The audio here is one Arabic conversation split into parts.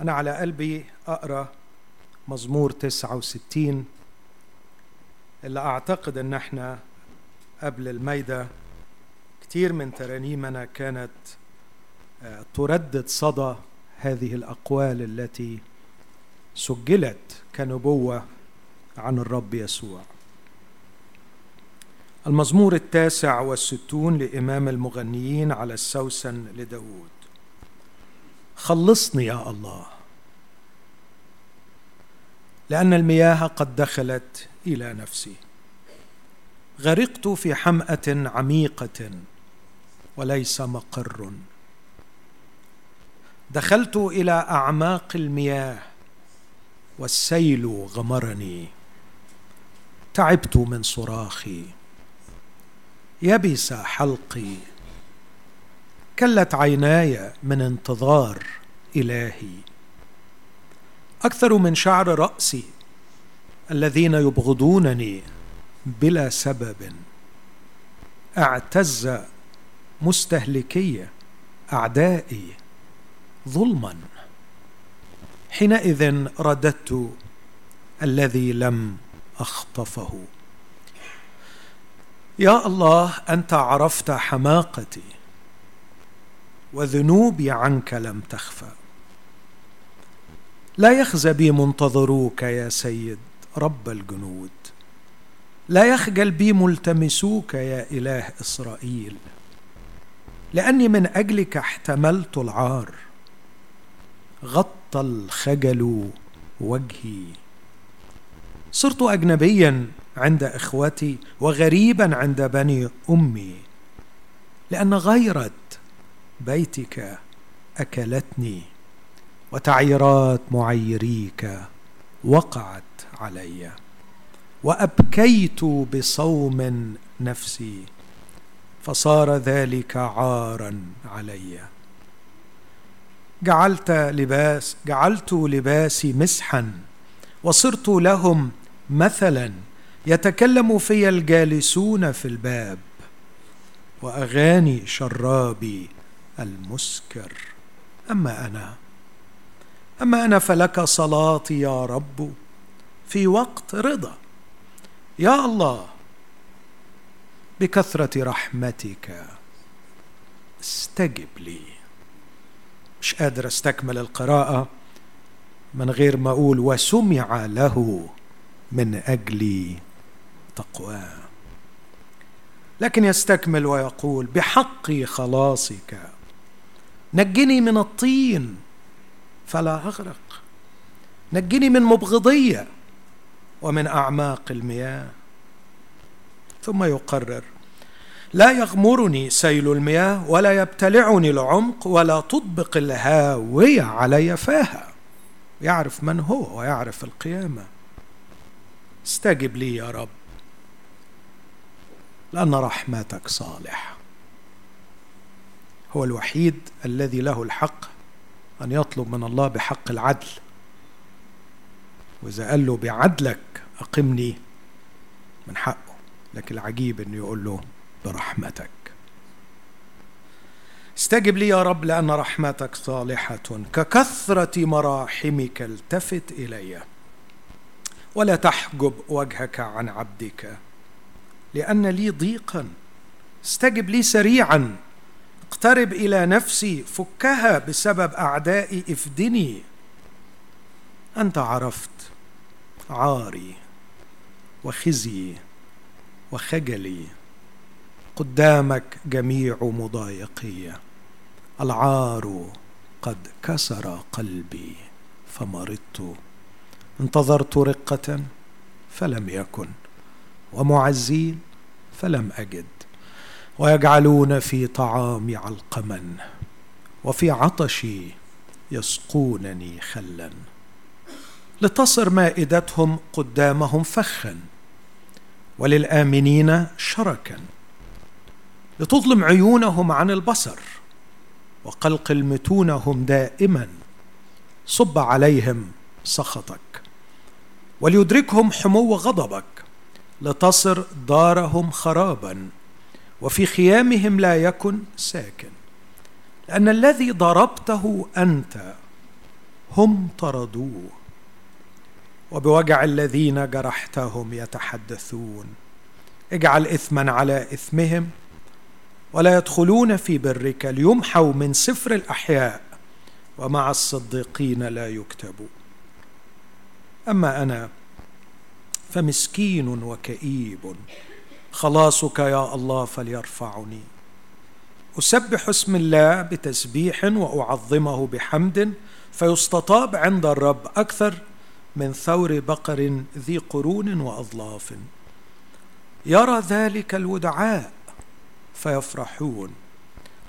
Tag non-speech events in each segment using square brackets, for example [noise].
أنا على قلبي أقرأ مزمور 69 اللي أعتقد أن إحنا قبل الميدة كتير من ترانيمنا كانت آه، تردد صدى هذه الأقوال التي سجلت كنبوة عن الرب يسوع. المزمور التاسع والستون لإمام المغنيين على السوسن لداود. خلصني يا الله. لأن المياه قد دخلت إلى نفسي. غرقت في حمأة عميقة وليس مقر. دخلت إلى أعماق المياه والسيل غمرني. تعبت من صراخي. يبس حلقي. كلت عيناي من انتظار إلهي. أكثر من شعر رأسي الذين يبغضونني بلا سبب. أعتز مستهلكي أعدائي ظلما. حينئذ رددت الذي لم أخطفه. يا الله أنت عرفت حماقتي. وذنوبي عنك لم تخفى. لا يخزى بي منتظروك يا سيد رب الجنود. لا يخجل بي ملتمسوك يا إله إسرائيل. لأني من أجلك احتملت العار. غطى الخجل وجهي. صرت اجنبيا عند إخوتي وغريبا عند بني أمي. لأن غيره بيتك أكلتني وتعيرات معيريك وقعت علي وأبكيت بصوم نفسي فصار ذلك عارا علي. جعلت لباس جعلت لباسي مسحا وصرت لهم مثلا يتكلم في الجالسون في الباب وأغاني شرابي المسكر. أما أنا أما أنا فلك صلاتي يا رب في وقت رضا. يا الله بكثرة رحمتك استجب لي. مش قادر أستكمل القراءة من غير ما أقول وسمع له من أجل تقواه لكن يستكمل ويقول بحق خلاصك نجني من الطين فلا أغرق. نجني من مبغضية ومن أعماق المياه. ثم يقرر لا يغمرني سيل المياه ولا يبتلعني العمق ولا تطبق الهاوية علي فاها. يعرف من هو ويعرف القيامة. استجب لي يا رب لأن رحمتك صالح هو الوحيد الذي له الحق أن يطلب من الله بحق العدل. وإذا قال له بعدلك أقمني من حقه لكن العجيب إنه يقول له برحمتك. استجب لي يا رب لأن رحمتك صالحة ككثرة مراحمك التفت إلي. ولا تحجب وجهك عن عبدك لأن لي ضيقا. استجب لي سريعا. اقترب إلى نفسي فكها بسبب اعدائي إفدني. أنت عرفت عاري وخزي وخجلي. قدامك جميع مضايقي. العار قد كسر قلبي فمرضت. انتظرت رقة فلم يكن ومعزين فلم أجد. ويجعلون في طعامي علقما وفي عطشي يسقونني خلا. لتصر مائدتهم قدامهم فخا وللآمنين شركا. لتظلم عيونهم عن البصر وقلقل متونهم دائما. صب عليهم سخطك وليدركهم حمو غضبك. لتصر دارهم خرابا وفي خيامهم لا يكن ساكن. لأن الذي ضربته أنت هم طردوه وبوجع الذين جرحتهم يتحدثون. اجعل اثما على إثمهم ولا يدخلون في برك ليمحوا من سفر الأحياء ومع الصديقين لا يكتبوا. أما أنا فمسكين وكئيب. خلاصك يا الله فليرفعني. أسبح اسم الله بتسبيح وأعظمه بحمد فيستطاب عند الرب أكثر من ثور بقر ذي قرون وأظلاف. يرى ذلك الودعاء فيفرحون.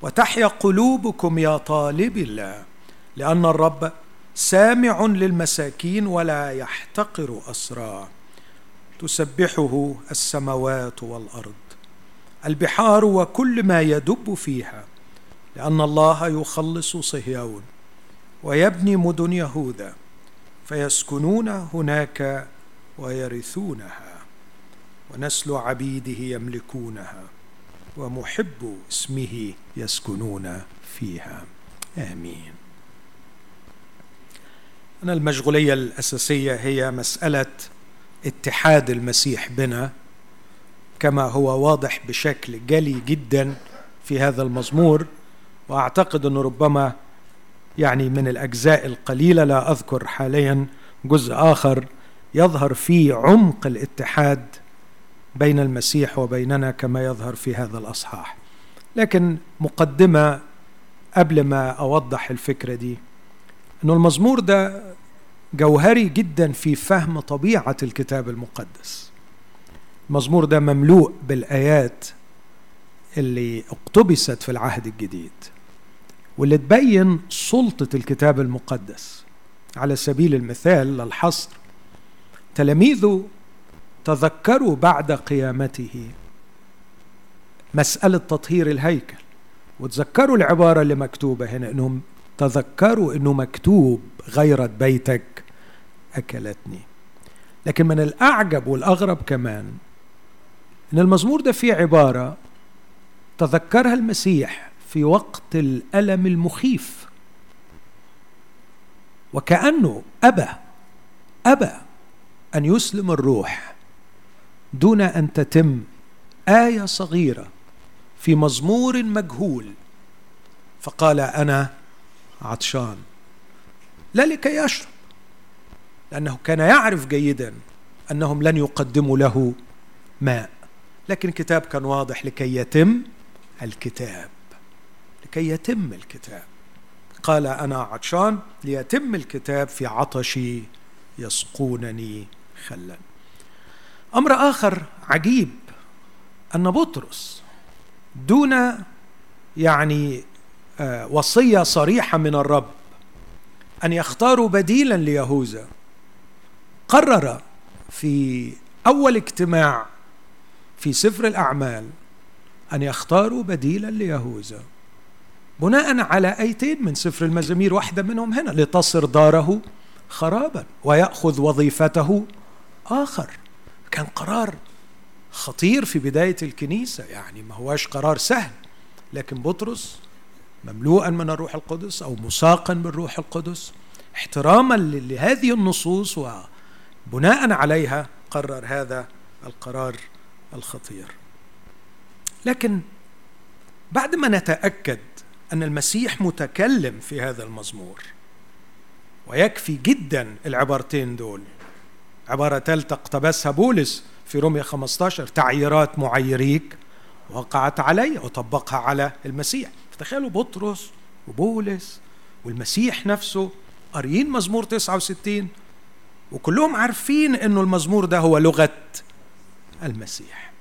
وتحيا قلوبكم يا طالب الله لأن الرب سامع للمساكين ولا يحتقر أسراه. تسبحه السماوات والأرض. البحار وكل ما يدب فيها لأن الله يخلص صهيون ويبني مدن يهوذا فيسكنون هناك ويرثونها ونسل عبيده يملكونها ومحب اسمه يسكنون فيها. آمين. أنا المشغولية الأساسية هي مسألة اتحاد المسيح بنا كما هو واضح بشكل جلي جدا في هذا المزمور وأعتقد أنه ربما يعني من الأجزاء القليلة لا أذكر حاليا جزء آخر يظهر فيه عمق الاتحاد بين المسيح وبيننا كما يظهر في هذا الأصحاح. لكن مقدمة قبل ما أوضح الفكرة دي أنه المزمور ده جوهري جدا في فهم طبيعة الكتاب المقدس. المزمور ده مملوء بالآيات اللي اقتبست في العهد الجديد واللي تبين سلطة الكتاب المقدس. على سبيل المثال للحصر تلاميذه تذكروا بعد قيامته مسألة تطهير الهيكل وتذكروا العبارة اللي مكتوبة هنا إنهم تذكروا إنه مكتوب غيرت بيتك أكلتني. لكن من الأعجب والأغرب كمان إن المزمور ده فيه عبارة تذكرها المسيح في وقت الألم المخيف. وكأنه أبى أبى أن يسلم الروح دون أن تتم آية صغيرة في مزمور مجهول. فقال أنا عطشان. لا لكي يشرب لأنه كان يعرف جيدا أنهم لن يقدموا له ماء. لكن الكتاب كان واضح لكي يتم الكتاب. لكي يتم الكتاب. قال أنا عطشان ليتم الكتاب في عطشي يسقونني خلا. أمر آخر عجيب. أن بطرس دون يعني آه، وصية صريحة من الرب أن يختاروا بديلا ليهوذا. قرر في أول اجتماع في سفر الأعمال أن يختاروا بديلا ليهوذا. بناء على أيتين من سفر المزامير واحدة منهم هنا لتصر داره خرابا ويأخذ وظيفته آخر. كان قرار خطير في بداية الكنيسة يعني ما هواش قرار سهل لكن بطرس مملوءا من الروح القدس أو مساقا بالروح القدس احتراما لهذه النصوص وبناء عليها قرر هذا القرار الخطير. لكن بعد ما نتأكد أن المسيح متكلم في هذا المزمور ويكفي جدا العبارتين دول عبارة ثالثه اقتبسها بولس في رومية 15 تعييرات معيريك وقعت علي وطبقها على المسيح. فتخيلوا بطرس وبولس والمسيح نفسه قاريين مزمور 69 وكلهم عارفين إنه المزمور ده هو لغة المسيح.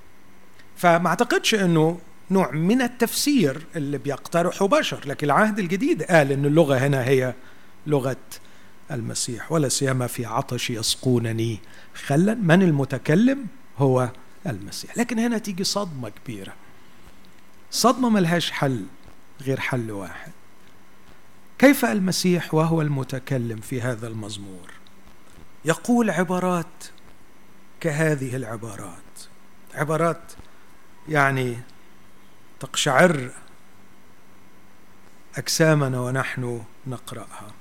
فما اعتقدش إنه نوع من التفسير اللي بيقترحه بشر لكن العهد الجديد قال إن اللغة هنا هي لغة المسيح ولا سيما في عطش يسقونني خلا. من المتكلم؟ هو المسيح. لكن هنا تيجي صدمة كبيرة. صدمة ملهاش حل غير حل واحد. كيف المسيح وهو المتكلم في هذا المزمور؟ يقول عبارات كهذه العبارات. عبارات يعني تقشعر أجسامنا ونحن نقرأها.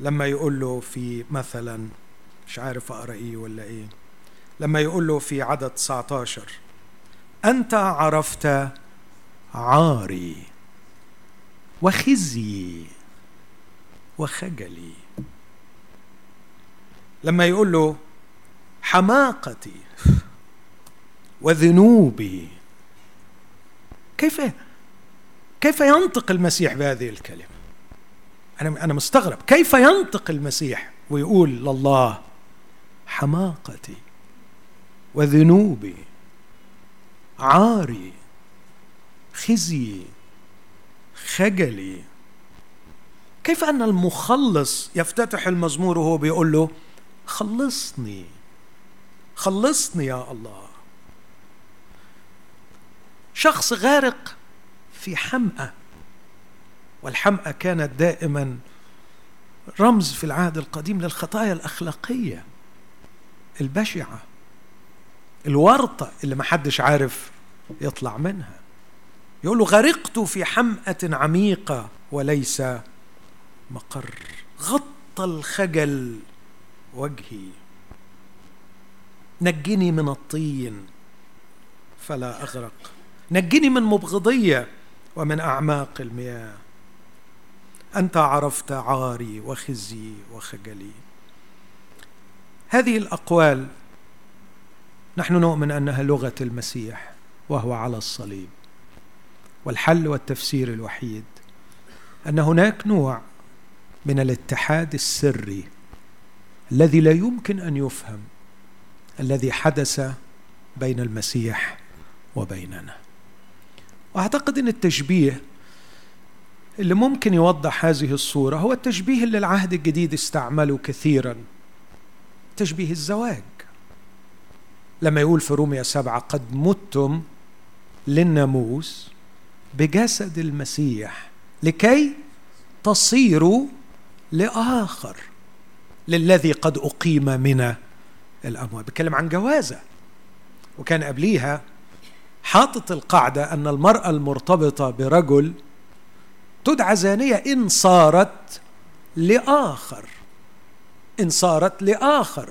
لما يقول له في مثلا مش عارف أقرأ إيه ولا إيه لما يقول له في عدد 19 أنت عرفت عاري وخزي وخجلي. لما يقول له حماقتي وذنوبي كيف كيف ينطق المسيح بهذه الكلمة؟ أنا أنا مستغرب. كيف ينطق المسيح ويقول لله حماقتي وذنوبي عاري خزي خجلي؟ كيف أن المخلص يفتتح المزمور وهو بيقول له خلصني. خلصني يا الله. شخص غارق في حمأة والحمأة كانت دائما رمز في العهد القديم للخطايا الأخلاقية البشعة الورطة اللي ما حدش عارف يطلع منها. يقول له غرقت في حمأة عميقة وليس مقر. غطى الخجل وجهي. نجني من الطين فلا أغرق. نجني من مبغضيه ومن أعماق المياه. أنت عرفت عاري وخزي وخجلي. هذه الأقوال نحن نؤمن أنها لغة المسيح وهو على الصليب والحل والتفسير الوحيد أن هناك نوع من الاتحاد السري الذي لا يمكن أن يفهم الذي حدث بين المسيح وبيننا. وأعتقد إن التشبيه اللي ممكن يوضح هذه الصورة هو التشبيه اللي العهد الجديد استعمله كثيرا تشبيه الزواج. لما يقول في روميا سبعة قد متم للناموس بجسد المسيح لكي تصيروا لآخر. للذي قد أقيم من الأموات بيتكلم عن جوازة. وكان قبليها حاطط القاعدة أن المرأة المرتبطة برجل تدعى زانية إن صارت لآخر. إن صارت لآخر.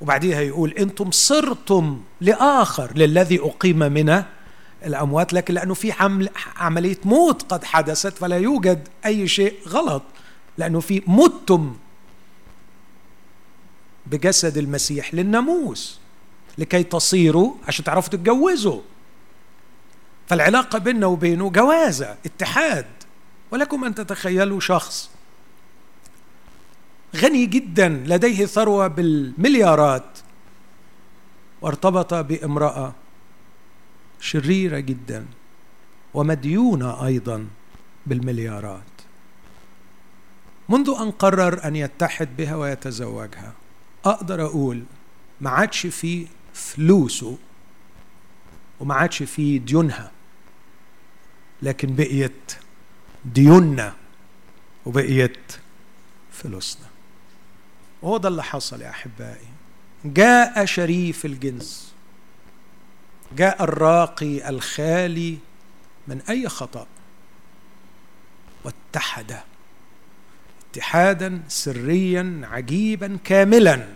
وبعديها يقول أنتم صرتم لآخر للذي أقيم من الأموات. لكن لأنه في حمل عملية موت قد حدثت فلا يوجد أي شيء غلط. لأنه في متم بجسد المسيح للناموس لكي تصيروا عشان تعرفوا تتجوزوا. فالعلاقة بيننا وبينه جوازة اتحاد. ولكم أن تتخيلوا شخص غني جدا لديه ثروة بالمليارات وارتبط بامرأة شريرة جدا ومديونة أيضا بالمليارات. منذ أن قرر أن يتحد بها ويتزوجها أقدر أقول ما عادش في فلوسه وما عادش في ديونها لكن بقيت ديوننا وبقيت فلوسنا. وهو ده اللي حصل يا أحبائي. جاء شريف الجنس جاء الراقي الخالي من أي خطأ واتحد اتحادا سريا عجيبا كاملا.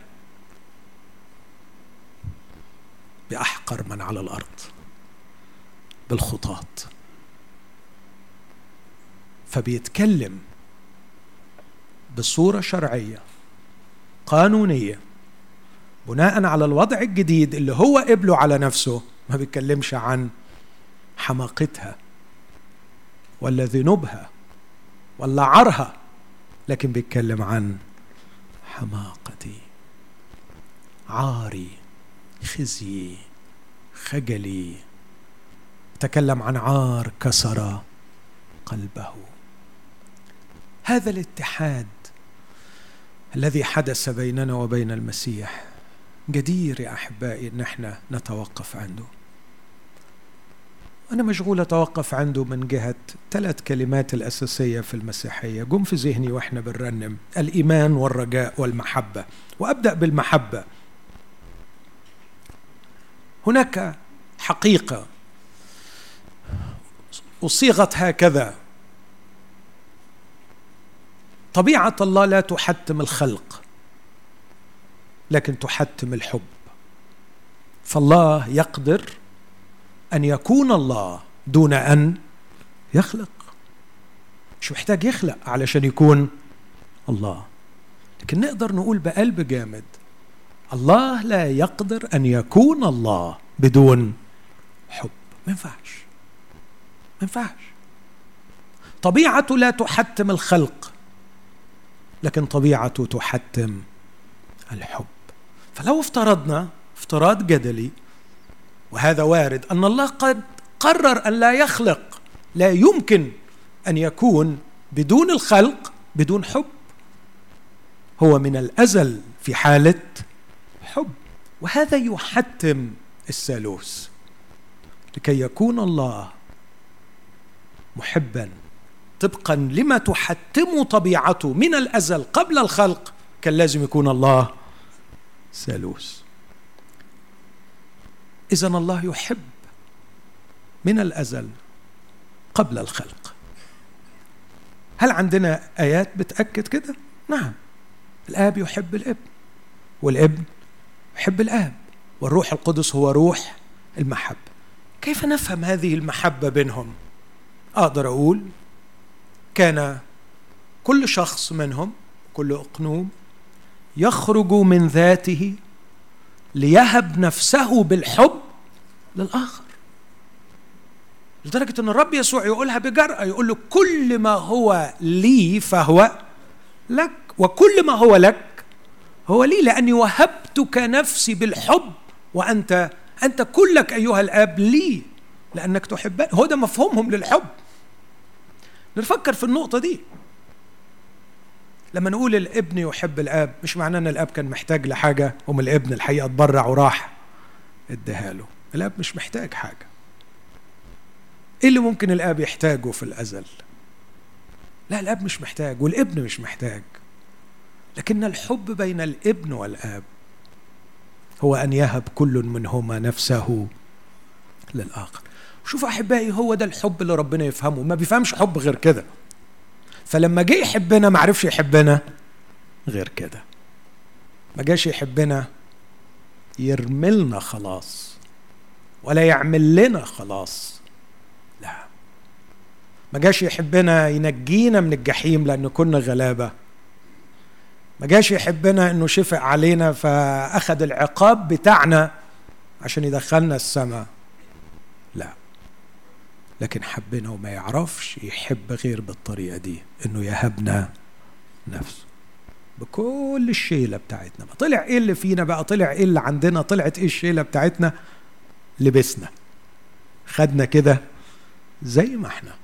بأحقر من على الأرض بالخطاط. فبيتكلم بصورة شرعية قانونية بناء على الوضع الجديد اللي هو قبله على نفسه ما بيتكلمش عن حماقتها ولا ذنوبها ولا عرها. لكن بيتكلم عن حماقتي عاري خزي خجلي. تكلم عن عار كسر قلبه. هذا الاتحاد الذي حدث بيننا وبين المسيح جدير يا أحبائي ان إحنا نتوقف عنده. أنا مشغول أتوقف عنده من جهة ثلاث كلمات الأساسية في المسيحية. جم في ذهني وإحنا بنرنم. الإيمان والرجاء والمحبة. وأبدأ بالمحبة. هناك حقيقة. أصيغت هكذا. طبيعة الله لا تحتم الخلق لكن تحتم الحب. فالله يقدر أن يكون الله دون أن يخلق. مش محتاج يخلق علشان يكون الله؟ لكن نقدر نقول بقلب جامد الله لا يقدر أن يكون الله بدون حب. ما ينفعش. ما ينفعش. طبيعته لا تحتم الخلق لكن طبيعته تحتم الحب. فلو افترضنا افتراض جدلي وهذا وارد أن الله قد قرر أن لا يخلق لا يمكن أن يكون بدون الخلق بدون حب. هو من الأزل في حالة حب. وهذا يحتم الثالوث. لكي يكون الله محبا طبقا لما تحتم طبيعته من الأزل قبل الخلق كان لازم يكون الله ثالوث. اذا الله يحب من الأزل قبل الخلق. هل عندنا آيات بتأكد كده؟ نعم. الآب يحب الابن والإبن يحب الآب والروح القدس هو روح المحبة. كيف نفهم هذه المحبة بينهم؟ أقدر أقول كان كل شخص منهم كل أقنوم يخرج من ذاته ليهب نفسه بالحب للآخر. لدرجة إن الرب يسوع يقولها بجرأة يقول له كل ما هو لي فهو لك وكل ما هو لك هو لي لأني وهبتك نفسي بالحب وأنت أنت كلك أيها الآب لي لأنك تحبني. هو ده مفهومهم للحب. نفكر في النقطة دي. لما نقول الابن يحب الاب مش معناه إن الاب كان محتاج لحاجة ومن الابن الحقيقة اتبرع وراح اديها له. الاب مش محتاج حاجة. إيه اللي ممكن الاب يحتاجه في الأزل؟ لا الاب مش محتاج والابن مش محتاج. لكن الحب بين الابن والاب هو أن يهب كل منهما نفسه للآخر. شوف أحبائي هو ده الحب اللي ربنا يفهمه. ما بيفهمش حب غير كده. فلما جه يحبنا ما عرفش يحبنا غير كده. ما جاش يحبنا يرملنا خلاص. ولا يعمل لنا خلاص. لا. ما جاش يحبنا ينجينا من الجحيم لأن كنا غلابة. ما جاش يحبنا إنه شفق علينا فأخذ العقاب بتاعنا عشان يدخلنا السماء. لكن حبنا وما يعرفش يحب غير بالطريقة دي إنه يهبنا نفسه. بكل الشيلة بتاعتنا ما طلع إيه اللي فينا بقى؟ طلع إيه اللي عندنا؟ طلعت إيه الشيلة بتاعتنا؟ لبسنا. خدنا كده زي ما إحنا.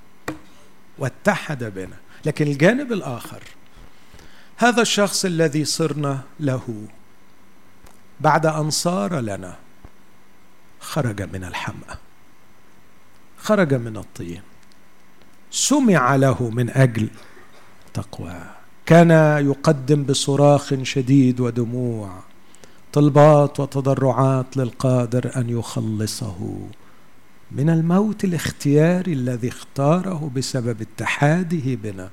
واتحد بنا. لكن الجانب الآخر هذا الشخص الذي صرنا له بعد أن صار لنا خرج من الحمأة. خرج من الطين سمع له من أجل تقوى. كان يقدم بصراخ شديد ودموع طلبات وتضرعات للقادر أن يخلصه. من الموت الاختياري الذي اختاره بسبب اتحاده بنا.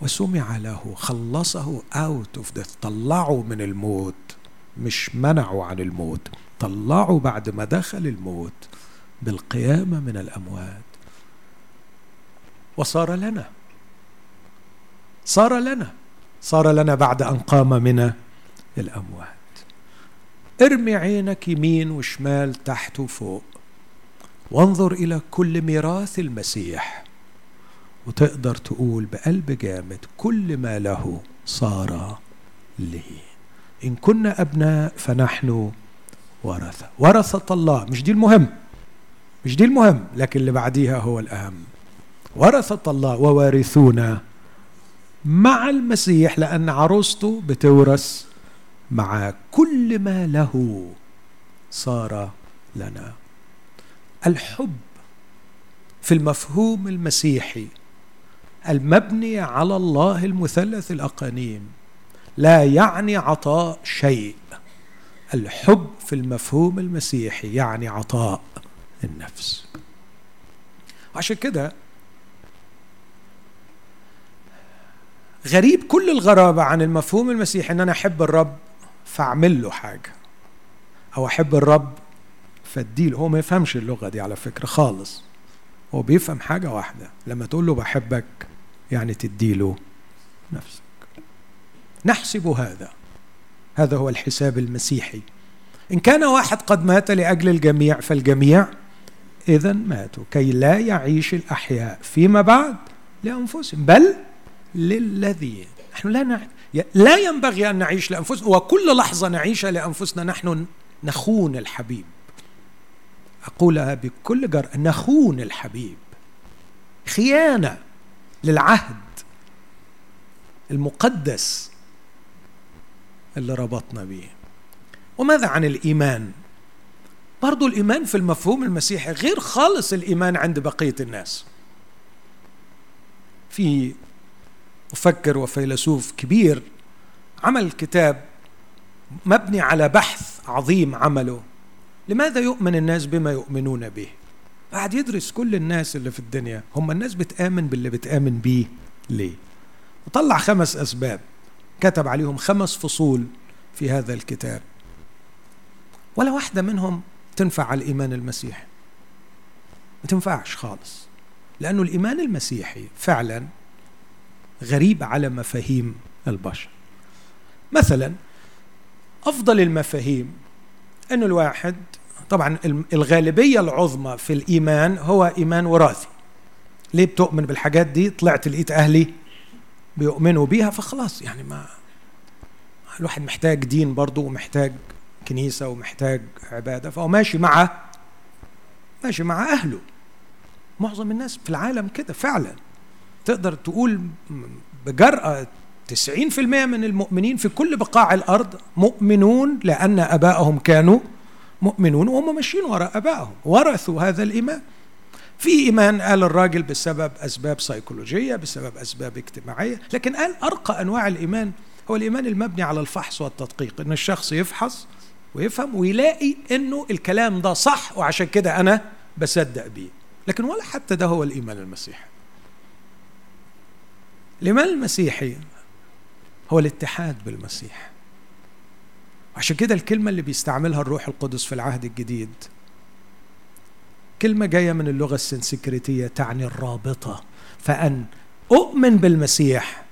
وسمع له خلصه out of death طلعه من الموت. مش منعه عن الموت طلعه بعد ما دخل الموت. بالقيامة من الأموات. وصار لنا. صار لنا. صار لنا بعد أن قام من الأموات. ارمي عينك يمين وشمال تحت وفوق. وانظر إلى كل ميراث المسيح. وتقدر تقول بقلب جامد كل ما له صار لي. إن كنا أبناء فنحن ورثة. ورثة الله. مش دي المهم. مش دي المهم لكن اللي بعديها هو الأهم. ورثة الله ووارثون مع المسيح لأن عروسته بتورث مع كل ما له صار لنا. الحب في المفهوم المسيحي المبني على الله المثلث الأقانيم لا يعني عطاء شيء. الحب في المفهوم المسيحي يعني عطاء. النفس. عشان كده غريب كل الغرابة عن المفهوم المسيحي إن أنا أحب الرب فأعمل له حاجة. أو أحب الرب فاديله هو ما يفهمش اللغة دي على فكرة خالص. هو بيفهم حاجة واحدة. لما تقول له بحبك يعني تديله نفسك. نحسب هذا. هذا هو الحساب المسيحي. إن كان واحد قد مات لأجل الجميع فالجميع إذا ماتوا. كي لا يعيش الأحياء فيما بعد لأنفسهم بل للذي نحن لا نع... لا ينبغي أن نعيش لأنفسنا وكل لحظة نعيشها لأنفسنا نحن نخون الحبيب. أقولها بكل جرأة نخون الحبيب. خيانة للعهد المقدس اللي ربطنا به وماذا عن الإيمان؟ برضو الإيمان في المفهوم المسيحي غير خالص الإيمان عند بقية الناس. في مفكر وفيلسوف كبير عمل كتاب مبني على بحث عظيم عمله. لماذا يؤمن الناس بما يؤمنون به؟ قاعد يدرس كل الناس اللي في الدنيا. هم الناس بتآمن باللي بتآمن بيه. ليه؟ وطلع خمس أسباب. كتب عليهم خمس فصول في هذا الكتاب. ولا واحدة منهم تنفع على الإيمان المسيحي. ما تنفعش خالص. لأنه الإيمان المسيحي فعلا غريب على مفاهيم البشر. مثلا أفضل المفاهيم أن الواحد طبعا الغالبية العظمى في الإيمان هو إيمان وراثي. ليه بتؤمن بالحاجات دي؟ طلعت لقيت أهلي بيؤمنوا بيها فخلاص يعني ما الواحد محتاج دين برضه ومحتاج كنيسة ومحتاج عبادة فهو ماشي مع ماشي مع أهله. معظم الناس في العالم كده فعلا. تقدر تقول بجرأة 90% من المؤمنين في كل بقاع الأرض مؤمنون لأن أبائهم كانوا مؤمنون وهم ماشيين وراء أبائهم ورثوا هذا الإيمان. في إيمان قال الراجل بسبب أسباب سيكولوجية بسبب أسباب اجتماعية لكن قال أرقى أنواع الإيمان هو الإيمان المبني على الفحص والتدقيق إن الشخص يفحص ويفهم ويلاقي إنه الكلام ده صح وعشان كده أنا بصدق بيه. لكن ولا حتى ده هو الإيمان المسيحي. الإيمان المسيحي هو الاتحاد بالمسيح. عشان كده الكلمة اللي بيستعملها الروح القدس في العهد الجديد كلمة جاية من اللغة السنسكريتية تعني الرابطة. فأن أؤمن بالمسيح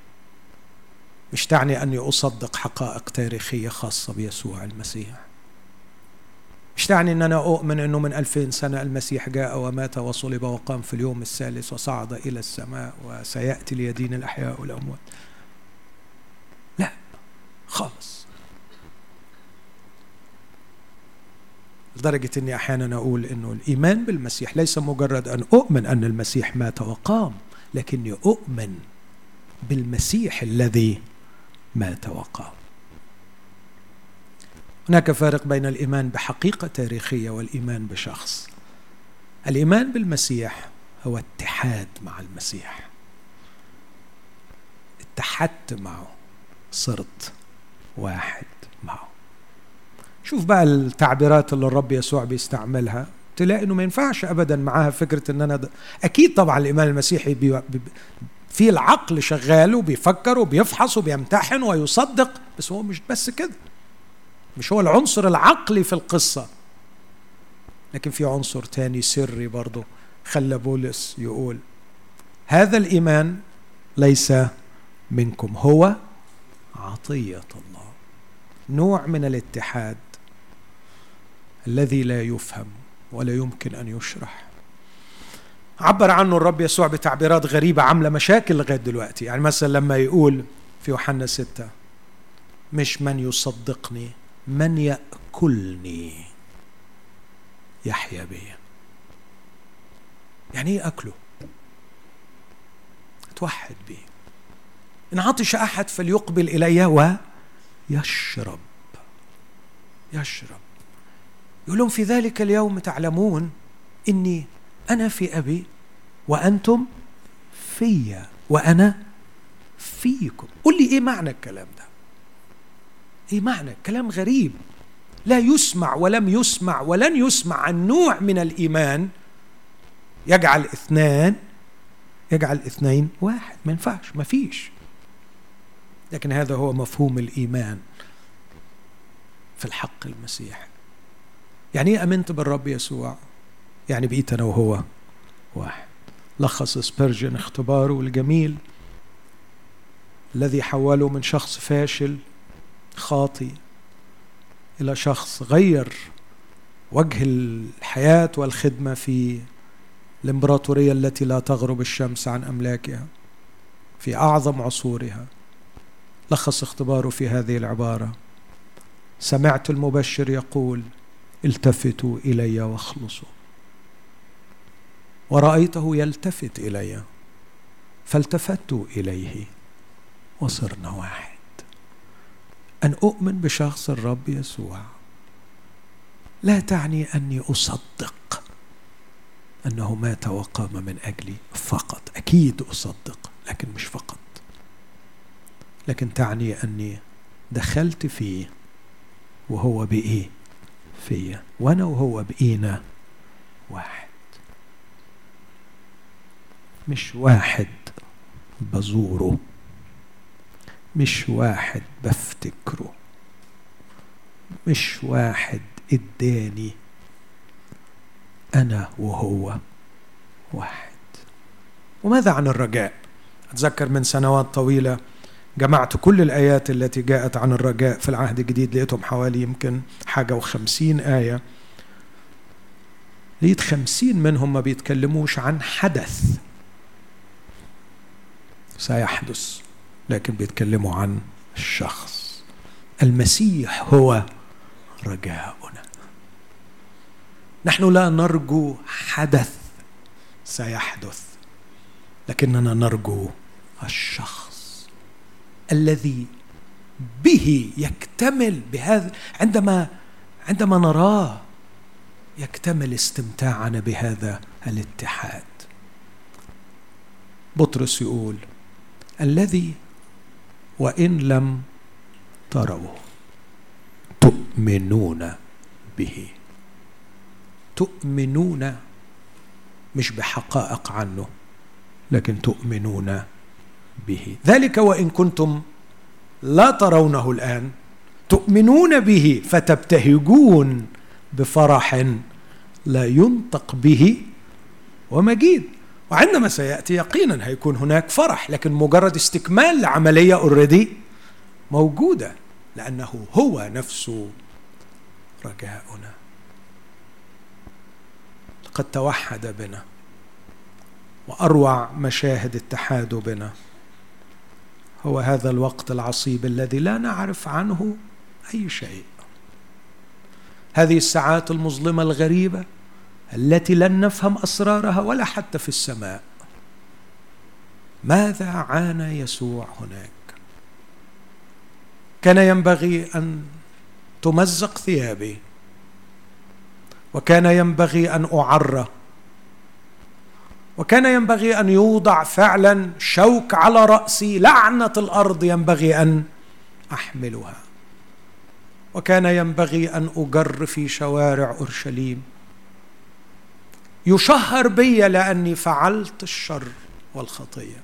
مش تعني أني أصدق حقائق تاريخية خاصة بيسوع المسيح. مش تعني أن أنا أؤمن أنه من ألفين سنة المسيح جاء ومات وصلب وقام في اليوم الثالث وصعد إلى السماء وسيأتي ليدين الأحياء والأموات؟ لا خالص. لدرجة أني أحيانا أقول أنه الإيمان بالمسيح ليس مجرد أن أؤمن أن المسيح مات وقام لكني أؤمن بالمسيح الذي مات وقام. هناك فارق بين الإيمان بحقيقة تاريخية والإيمان بشخص. الإيمان بالمسيح هو اتحاد مع المسيح. اتحدت معه صرت واحد معه. شوف بقى التعبيرات اللي الرب يسوع بيستعملها. تلاقي إنه ما ينفعش ابدا معاها فكرة إن أنا ده. أكيد طبعا الإيمان المسيحي بي... بي... في العقل شغال وبيفكر وبيفحص وبيمتحن ويصدق بس هو مش بس كده. مش هو العنصر العقلي في القصة. لكن في عنصر تاني سري برضه خلى بولس يقول هذا الإيمان ليس منكم هو عطية الله نوع من الاتحاد الذي لا يفهم ولا يمكن أن يشرح. عبر عنه الرب يسوع بتعبيرات غريبة عاملة مشاكل لغاية دلوقتي. يعني مثلا لما يقول في يوحنا ستة مش من يصدقني من يأكلني؟ يحيا بي يعني إيه أكله؟ أتوحد به إن عطش أحد فليقبل إلي ويشرب يشرب. يقول لهم في ذلك اليوم تعلمون إني أنا في أبي وأنتم في وأنا فيكم. قل لي إيه معنى الكلام ده؟ إيه معنى؟ كلام غريب. لا يسمع ولم يسمع ولن يسمع. عن نوع من الإيمان يجعل اثنان يجعل اثنين واحد. ما ينفعش ما فيش. لكن هذا هو مفهوم الإيمان في الحق المسيح. يعني إيه آمنت بالرب يسوع؟ يعني بقيت أنا وهو واحد. لخص سبيرجن اختباره الجميل الذي حوله من شخص فاشل خاطي إلى شخص غير وجه الحياة والخدمة في الإمبراطورية التي لا تغرب الشمس عن أملاكها في أعظم عصورها. لخص اختباره في هذه العبارة. سمعت المبشر يقول التفتوا إلي واخلصوا. ورأيته يلتفت إلي فالتفت إليه وصرنا واحد. أن أؤمن بشخص الرب يسوع. لا تعني أني أصدق أنه مات وقام من أجلي فقط. أكيد أصدق لكن مش فقط. لكن تعني أني دخلت فيه وهو بإيه؟ فيا وأنا وهو بقينا واحد. مش واحد بزوره. مش واحد بفتكره مش واحد اداني أنا وهو واحد. وماذا عن الرجاء؟ أتذكر من سنوات طويلة جمعت كل الآيات التي جاءت عن الرجاء في العهد الجديد لقيتهم حوالي يمكن حاجة وخمسين آية. لقيت خمسين منهم ما بيتكلموش عن حدث. سيحدث لكن بيتكلموا عن الشخص. المسيح هو رجاؤنا. نحن لا نرجو حدث سيحدث لكننا نرجو الشخص الذي به يكتمل بهذا عندما عندما نراه يكتمل استمتاعنا بهذا الاتحاد. بطرس يقول الذي وإن لم تروه تؤمنون به. تؤمنون مش بحقائق عنه لكن تؤمنون به. ذلك وإن كنتم لا ترونه الآن. تؤمنون به فتبتهجون بفرح لا ينطق به ومجيد. وعندما سيأتي يقينا هيكون هناك فرح لكن مجرد استكمال لعمليه اوريدي موجودة لأنه هو نفسه رجاؤنا. قد توحد بنا وأروع مشاهد اتحاده بنا. هو هذا الوقت العصيب الذي لا نعرف عنه أي شيء. هذه الساعات المظلمة الغريبة التي لن نفهم أسرارها ولا حتى في السماء. ماذا عانى يسوع هناك؟ كان ينبغي أن تمزق ثيابي وكان ينبغي أن اعرى وكان ينبغي أن يوضع فعلا شوك على رأسي لعنة الأرض ينبغي أن أحملها وكان ينبغي أن أجر في شوارع أورشليم. يشهر بي لأني فعلت الشر والخطية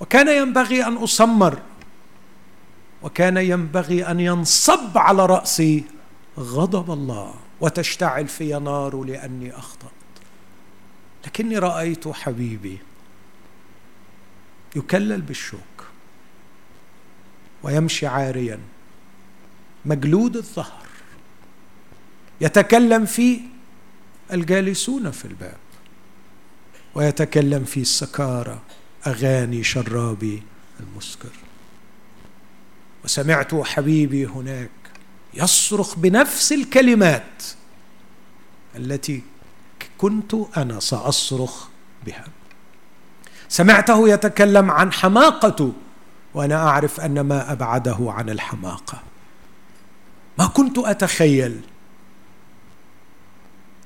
وكان ينبغي أن أسمر وكان ينبغي أن ينصب على رأسي غضب الله وتشتعل في نار لأني أخطأت. لكني رأيت حبيبي يكلل بالشوك ويمشي عاريا مجلود الظهر يتكلم فيه الجالسون في الباب ويتكلم في السكارى أغاني شرابي المسكر. وسمعت حبيبي هناك يصرخ بنفس الكلمات التي كنت أنا سأصرخ بها. سمعته يتكلم عن حماقته وأنا أعرف أن ما أبعده عن الحماقة. ما كنت أتخيل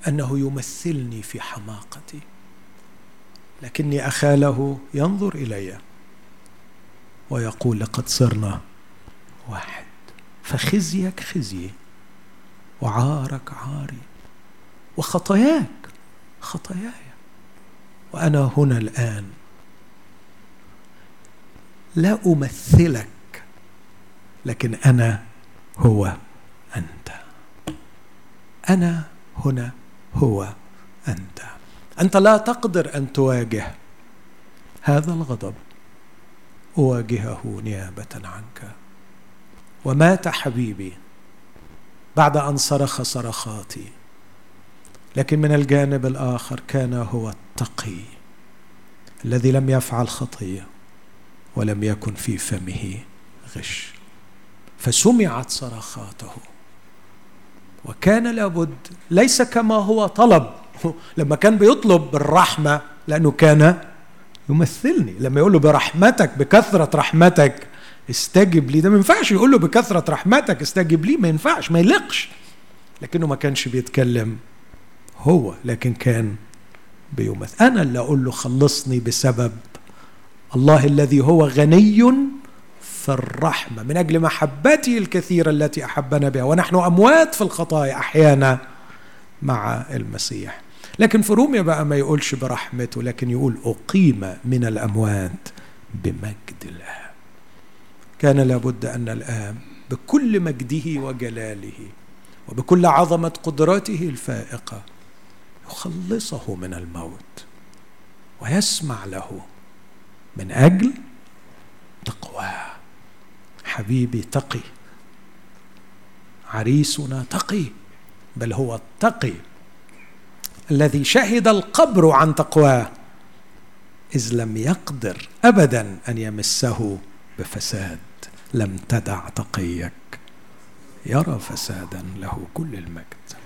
أنه يمثلني في حماقتي لكني أخاله ينظر إلي ويقول لقد صرنا واحد. فخزيك خزيي وعارك عاري وخطاياك خطاياي. وأنا هنا الآن. لا أمثلك لكن أنا هو أنت. أنا هنا هو أنت. أنت لا تقدر أن تواجه هذا الغضب. أواجهه نيابة عنك. ومات حبيبي بعد أن صرخ صرخاتي. لكن من الجانب الآخر كان هو التقي الذي لم يفعل خطيه ولم يكن في فمه غش. فسمعت صرخاته. وكان لابد ليس كما هو طلب. [laughs] لما كان بيطلب بالرحمه لأنه كان يمثلني. لما يقول له برحمتك بكثرة رحمتك استجب لي. ده ما ينفعش يقول له بكثرة رحمتك استجب لي ما ينفعش ما يلقش. لكنه ما كانش بيتكلم هو لكن كان بيمثل. أنا اللي أقول له خلصني بسبب الله الذي هو غني في الرحمة من أجل محبته الكثيرة التي أحبنا بها. ونحن أموات في الخطايا أحيانا مع المسيح. لكن في روميا بقى ما يقولش برحمته لكن يقول أقيم من الأموات بمجد الله. كان لابد أن الاب بكل مجده وجلاله وبكل عظمة قدراته الفائقة يخلصه من الموت ويسمع له من أجل تقواه. حبيبي تقي. عريسنا تقي. بل هو التقي الذي شهد القبر عن تقواه إذ لم يقدر ابدا أن يمسه بفساد. لم تدع تقيك. يرى فسادا له كل المجد.